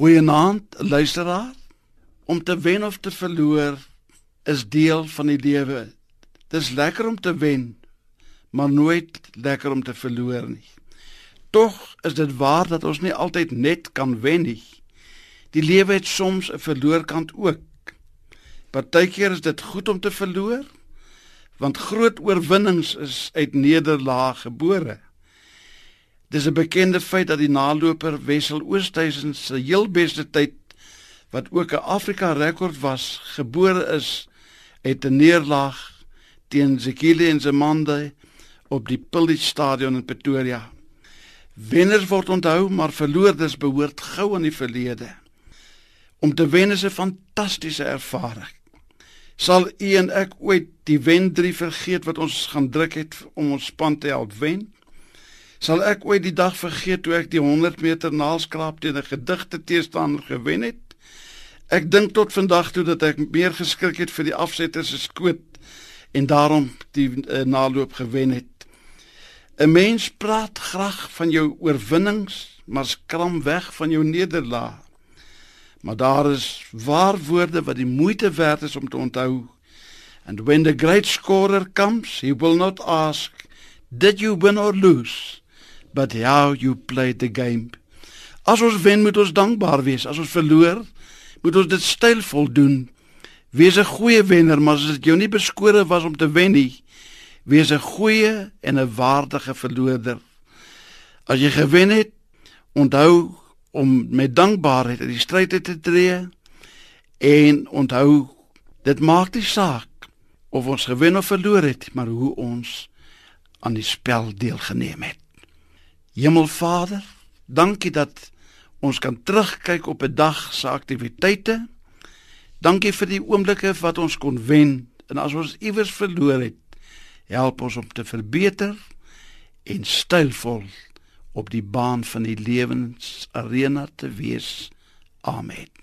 Goeienaand, luisteraar. Om te wen of te verloor is deel van die lewe. Dis lekker om te wen, maar nooit lekker om te verloor nie. Tog is dit waar dat ons nie altyd net kan wen nie. Die lewe het soms 'n verloorkant ook. Partykeer is dit goed om te verloor, want groot oorwinnings is uit nederlaag gebore. Dis 'n bekende feit dat die naloper Wessel Oosthuizen se heel beste tyd wat ook 'n Afrika rekord was, gebore is uit 'n neerlaag teen Zekile en Zemande op die Pillage Stadion in Pretoria. Wenners word onthou, maar verloorders behoort gou aan die verlede. Om te wen is 'n fantastiese ervaring. Sal u en ek ooit die wen-drie vergeet wat ons gaan druk het om ons span te help wen? Sal ek ooit die dag vergeet toe ek die 100 meter naalskraap teen 'n gedigte teestander gewen het? Ek dink tot vandag toe dat ek meer geskrik het vir die afsetter se skoot en daarom die uh, naloop gewen het. 'n Mens praat graag van jou oorwinnings, maar skram weg van jou nederlaag. Maar daar is waar woorde wat die moeite werd is om te onthou. And when the great scorer comes, he will not ask, did you win or lose? But how you played the game. As ons wen, moet ons dankbaar wees. As ons verloor, moet ons dit stylvol doen. Wees 'n goeie wenner, maar as dit jou nie beskore was om te wen nie, wees 'n goeie en 'n waardige verloorder. As jy gewen het, onthou om met dankbaarheid in die stryd te tree en onthou dit maak nie saak of ons gewen of verloor het, maar hoe ons aan die spel deelgeneem het. Hemelvader, dankie dat ons kan terugkyk op 'n dag se aktiwiteite. Dankie vir die oomblikke wat ons kon wen en as ons iewers verloor het, help ons om te verbeter en stylvol op die baan van die lewensarena te wees. Amen.